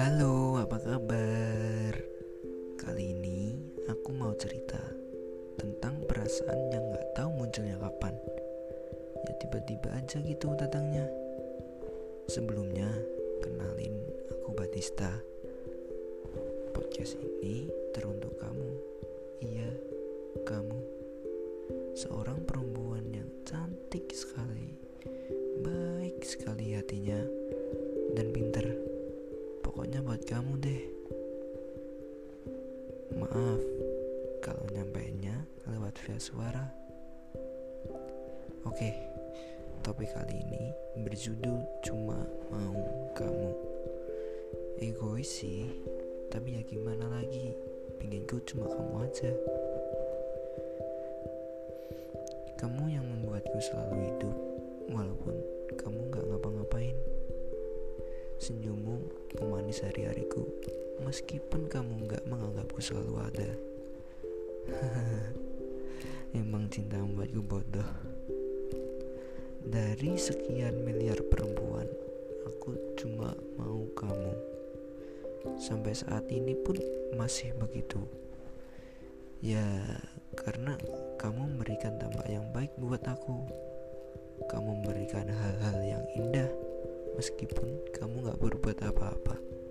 Halo, apa kabar? Kali ini aku mau cerita tentang perasaan yang gak tahu munculnya kapan. Ya tiba-tiba aja gitu datangnya. Sebelumnya, kenalin aku Batista. Podcast ini teruntuk kamu. Iya, kamu. Seorang perempuan yang cantik sekali, sekali hatinya, dan pinter. Pokoknya buat kamu deh. Maaf kalau nyampainya lewat via suara. Oke, topik kali ini berjudul cuma mau kamu. Egois sih, tapi ya gimana lagi? Pinginku cuma kamu aja. Kamu yang membuatku selalu hidup, pemanis hari-hariku, meskipun kamu gak menganggapku selalu ada. Emang cinta membuatku bodoh. Dari sekian miliar perempuan, aku cuma mau kamu. Sampai saat ini pun masih begitu. Ya, karena kamu memberikan dampak yang baik buat aku. Kamu memberikan hal-hal yang indah meskipun kamu gak berbuat apa-apa.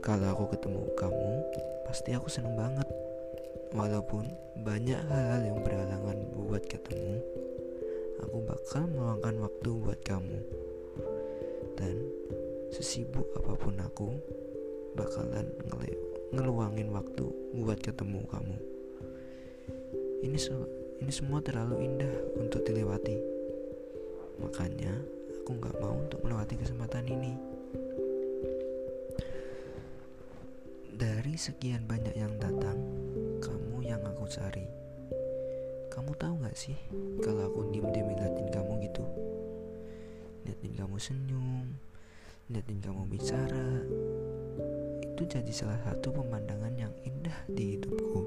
Kalau aku ketemu kamu, pasti aku seneng banget. Walaupun banyak hal-hal yang berhalangan buat ketemu, aku bakal meluangkan waktu buat kamu. Dan sesibuk apa pun aku, bakalan ngeluangin waktu buat ketemu kamu. Ini se ini semua terlalu indah untuk dilewati. Dari sekian banyak yang datang, kamu yang aku cari. Kamu tahu nggak sih kalau aku diem-diem ngeliatin kamu gitu? Liatin kamu senyum, liatin kamu bicara. Itu jadi salah satu pemandangan yang indah di hidupku.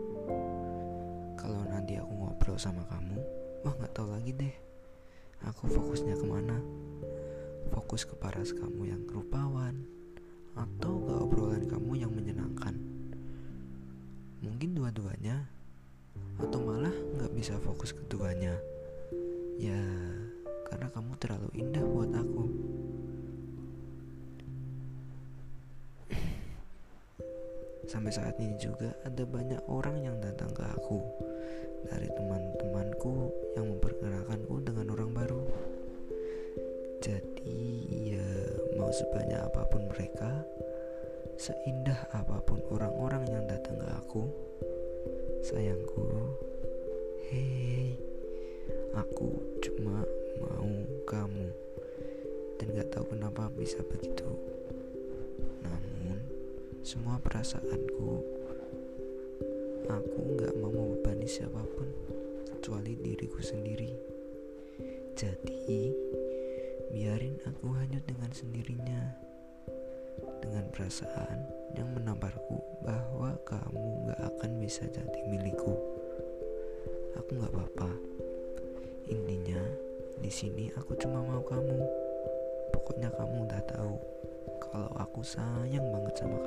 Kalau nanti aku ngobrol sama kamu, wah nggak tahu lagi deh. Aku fokusnya ke mana? Fokus ke paras kamu yang rupawan, atau ke obrolan kamu Dua-duanya, atau malah nggak bisa fokus keduanya. Ya, karena kamu terlalu indah buat aku. Sampai saat ini juga ada banyak orang yang datang ke aku dari teman-temanku yang memperkenalkanku dengan orang baru. Jadi ya mau sebanyak apa pun mereka, seindah apa pun orang-orang yang datang ke aku, sayangku, hei, aku cuma mau kamu dan gak tahu kenapa bisa begitu. Namun semua perasaanku, aku gak mau membebani siapa pun kecuali diriku sendiri. Jadi biarin aku hanyut dengan sendirinya dengan perasaan yang menamparku bahwa kamu gak akan bisa jadi milikku. Aku gak apa-apa. Intinya di sini aku cuma mau kamu. Pokoknya kamu udah tahu kalau aku sayang banget sama.